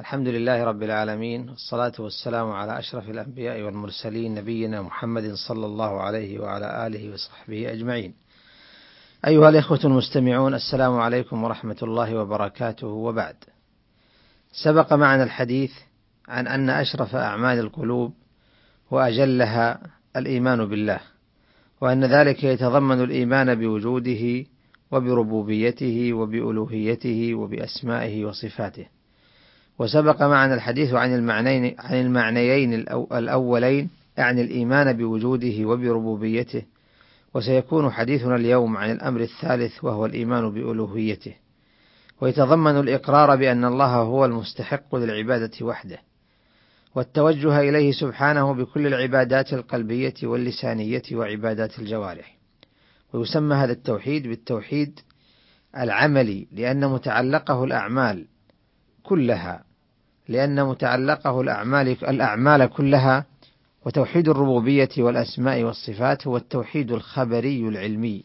الحمد لله رب العالمين والصلاة والسلام على أشرف الأنبياء والمرسلين نبينا محمد صلى الله عليه وعلى آله وصحبه أجمعين. أيها الإخوة المستمعون السلام عليكم ورحمة الله وبركاته وبعد. سبق معنا الحديث عن أن أشرف أعمال القلوب وأجلها الإيمان بالله، وأن ذلك يتضمن الإيمان بوجوده وبربوبيته وبألوهيته وبأسمائه وصفاته. وسبق معنا الحديث عن المعنيين عن المعنيين الأولين يعني الإيمان بوجوده وبربوبيته. وسيكون حديثنا اليوم عن الأمر الثالث وهو الإيمان بألوهيته. ويتضمن الإقرار بأن الله هو المستحق للعبادة وحده. والتوجه إليه سبحانه بكل العبادات القلبية واللسانية وعبادات الجوارح. ويسمى هذا التوحيد بالتوحيد العملي لأن متعلقه الأعمال كلها لأن متعلقه الأعمال الأعمال كلها وتوحيد الربوبية والأسماء والصفات هو التوحيد الخبري العلمي.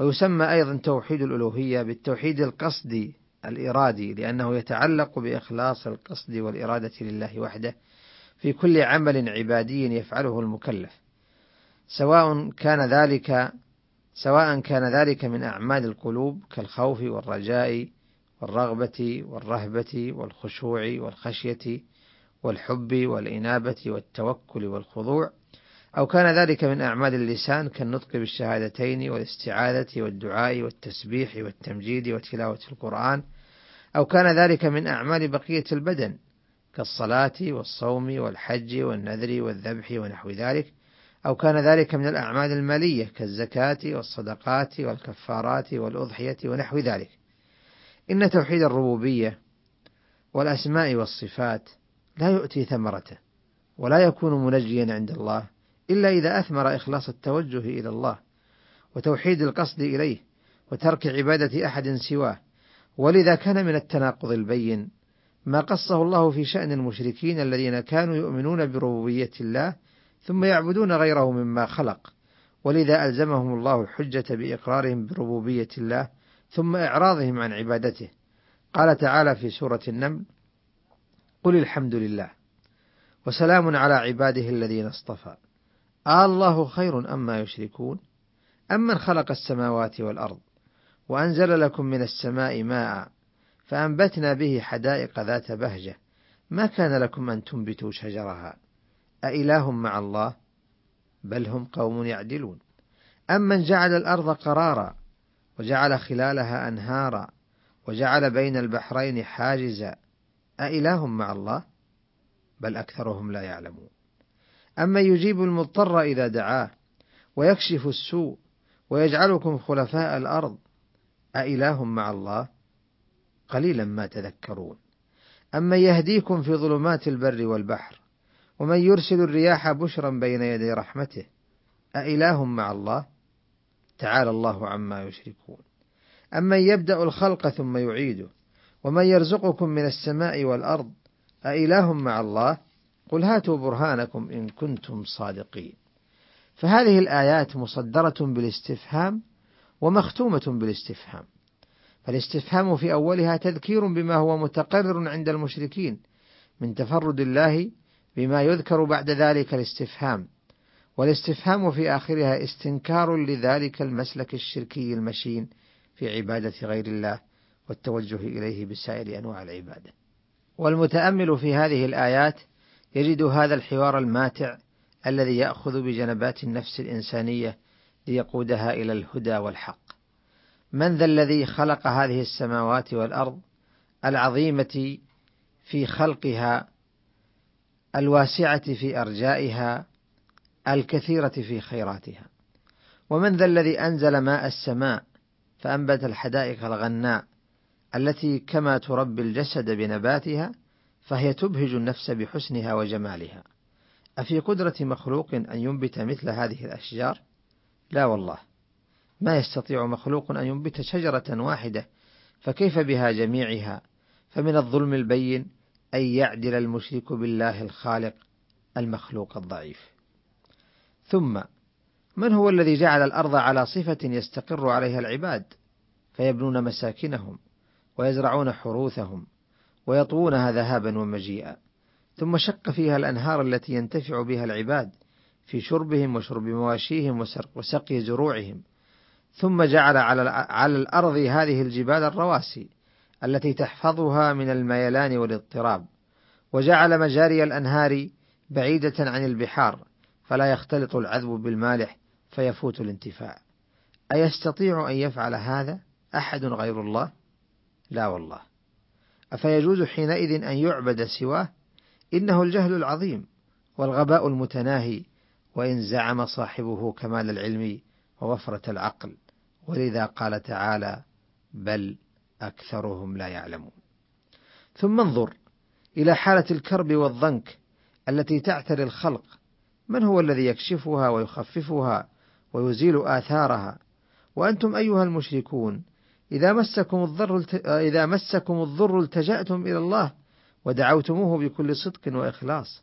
ويسمى أيضا توحيد الألوهية بالتوحيد القصدي الإرادي لأنه يتعلق بإخلاص القصد والإرادة لله وحده في كل عمل عبادي يفعله المكلف. سواء كان ذلك سواء كان ذلك من أعمال القلوب كالخوف والرجاء والرغبة والرهبة والخشوع والخشية والحب والإنابة والتوكل والخضوع. أو كان ذلك من أعمال اللسان كالنطق بالشهادتين والاستعاذة والدعاء والتسبيح والتمجيد وتلاوة القرآن. أو كان ذلك من أعمال بقية البدن كالصلاة والصوم والحج والنذر والذبح ونحو ذلك. أو كان ذلك من الأعمال المالية كالزكاة والصدقات والكفارات والأضحية ونحو ذلك. إن توحيد الربوبية والأسماء والصفات لا يؤتي ثمرته ولا يكون منجيا عند الله إلا إذا أثمر إخلاص التوجه إلى الله وتوحيد القصد إليه وترك عبادة أحد سواه. ولذا كان من التناقض البين ما قصه الله في شأن المشركين الذين كانوا يؤمنون بربوبية الله ثم يعبدون غيره مما خلق. ولذا ألزمهم الله الحجة بإقرارهم بربوبية الله ثم إعراضهم عن عبادته. قال تعالى في سورة النمل قل الحمد لله وسلام على عباده الذين اصطفى. آه الله خير أما يشركون؟ أمن خلق السماوات والأرض وأنزل لكم من السماء ماء فأنبتنا به حدائق ذات بهجة. ما كان لكم أن تنبتوا شجرها؟ أإله مع الله؟ بل هم قوم يعدلون. أمن جعل الأرض قرارا وجعل خلالها أنهارا وجعل بين البحرين حاجزا. أإله مع الله؟ بل أكثرهم لا يعلمون. أما يجيب المضطر إذا دعاه ويكشف السوء ويجعلكم خلفاء الأرض أإله مع الله؟ قليلا ما تذكرون. أما يهديكم في ظلمات البر والبحر ومن يرسل الرياح بشرا بين يدي رحمته أإله مع الله؟ تعالى الله عما يشركون. أمن يبدأ الخلق ثم يعيده؟ ومن يرزقكم من السماء والأرض؟ أإله مع الله؟ قل هاتوا برهانكم إن كنتم صادقين. فهذه الآيات مصدرة بالاستفهام ومختومة بالاستفهام. فالاستفهام في أولها تذكير بما هو متقرر عند المشركين من تفرد الله بما يذكر بعد ذلك الاستفهام. والاستفهام في آخرها استنكار لذلك المسلك الشركي المشين في عبادة غير الله والتوجه إليه بسائر أنواع العبادة. والمتأمل في هذه الآيات يجد هذا الحوار الماتع الذي يأخذ بجنبات النفس الإنسانية ليقودها إلى الهدى والحق. من ذا الذي خلق هذه السماوات والأرض العظيمة في خلقها الواسعة في أرجائها الكثيرة في خيراتها. ومن ذا الذي أنزل ماء السماء فأنبت الحدائق الغناء التي كما تربي الجسد بنباتها فهي تبهج النفس بحسنها وجمالها. أفي قدرة مخلوق أن ينبت مثل هذه الأشجار؟ لا والله. ما يستطيع مخلوق أن ينبت شجرة واحدة فكيف بها جميعها؟ فمن الظلم البين أن يعدل المشرك بالله الخالق المخلوق الضعيف. ثم من هو الذي جعل الأرض على صفة يستقر عليها العباد؟ فيبنون مساكنهم ويزرعون حروثهم ويطوونها ذهابا ومجيئا. ثم شق فيها الأنهار التي ينتفع بها العباد في شربهم وشرب مواشيهم وسقي زروعهم. ثم جعل على على الأرض هذه الجبال الرواسي التي تحفظها من الميلان والاضطراب وجعل مجاري الأنهار بعيدة عن البحار. فلا يختلط العذب بالمالح فيفوت الانتفاع. أيستطيع أن يفعل هذا أحد غير الله؟ لا والله. أفيجوز حينئذ أن يعبد سواه؟ إنه الجهل العظيم والغباء المتناهي وإن زعم صاحبه كمال العلم ووفرة العقل. ولذا قال تعالى بل أكثرهم لا يعلمون. ثم انظر إلى حالة الكرب والضنك التي تعتري الخلق من هو الذي يكشفها ويخففها ويزيل آثارها وأنتم أيها المشركون إذا مسكم الضر إذا مسكم الضر التجأتم إلى الله ودعوتموه بكل صدق وإخلاص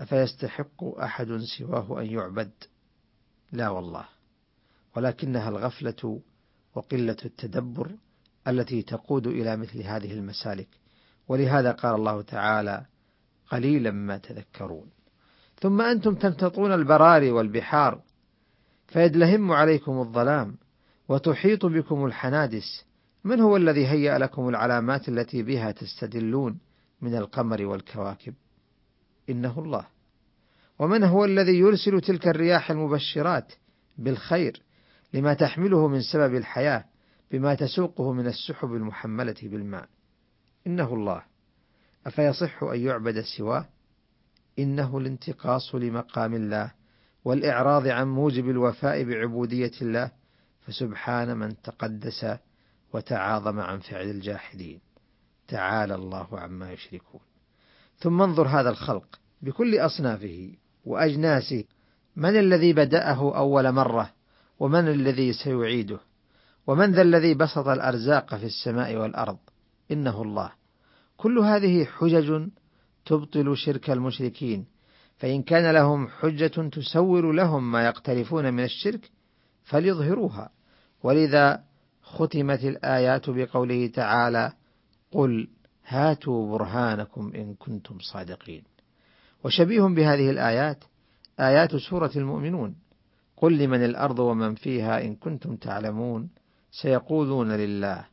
أفيستحق أحد سواه أن يعبد؟ لا والله، ولكنها الغفلة وقلة التدبر التي تقود إلى مثل هذه المسالك، ولهذا قال الله تعالى: قليلا ما تذكرون. ثم أنتم تمتطون البراري والبحار فيدلهم عليكم الظلام وتحيط بكم الحنادس. من هو الذي هيأ لكم العلامات التي بها تستدلون من القمر والكواكب؟ إنه الله. ومن هو الذي يرسل تلك الرياح المبشرات بالخير لما تحمله من سبب الحياة بما تسوقه من السحب المحملة بالماء؟ إنه الله. أفيصح أن يعبد سواه؟ إنه الانتقاص لمقام الله والإعراض عن موجب الوفاء بعبودية الله فسبحان من تقدس وتعاظم عن فعل الجاحدين. تعالى الله عما يشركون. ثم انظر هذا الخلق بكل أصنافه وأجناسه. من الذي بدأه أول مرة؟ ومن الذي سيعيده؟ ومن ذا الذي بسط الأرزاق في السماء والأرض؟ إنه الله. كل هذه حجج تبطل شرك المشركين فإن كان لهم حجة تسور لهم ما يقترفون من الشرك فليظهروها. ولذا ختمت الآيات بقوله تعالى قل هاتوا برهانكم إن كنتم صادقين. وشبيه بهذه الآيات آيات سورة المؤمنون قل لمن الأرض ومن فيها إن كنتم تعلمون سيقولون لله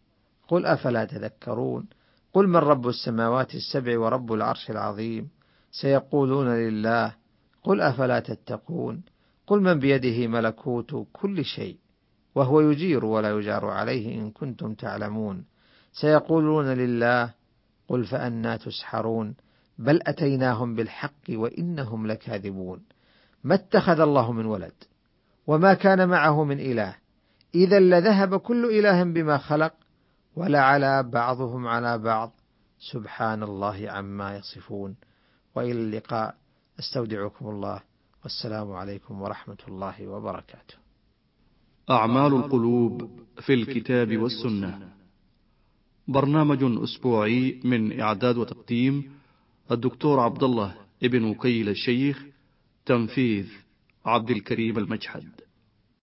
قل أفلا تذكرون؟ قل من رب السماوات السبع ورب العرش العظيم؟ سيقولون لله قل أفلا تتقون؟ قل من بيده ملكوت كل شيء وهو يجير ولا يجار عليه إن كنتم تعلمون. سيقولون لله قل فأنا تسحرون بل أتيناهم بالحق وإنهم لكاذبون. ما اتخذ الله من ولد وما كان معه من إله إذا لذهب كل إله بما خلق ولعلى بعضهم على بعض. سبحان الله عما يصفون. وإلى اللقاء. أستودعكم الله. والسلام عليكم ورحمة الله وبركاته. أعمال القلوب في الكتاب والسنة. برنامج أسبوعي من إعداد وتقديم الدكتور عبد الله ابن وكيل الشيخ تنفيذ عبد الكريم المجحد.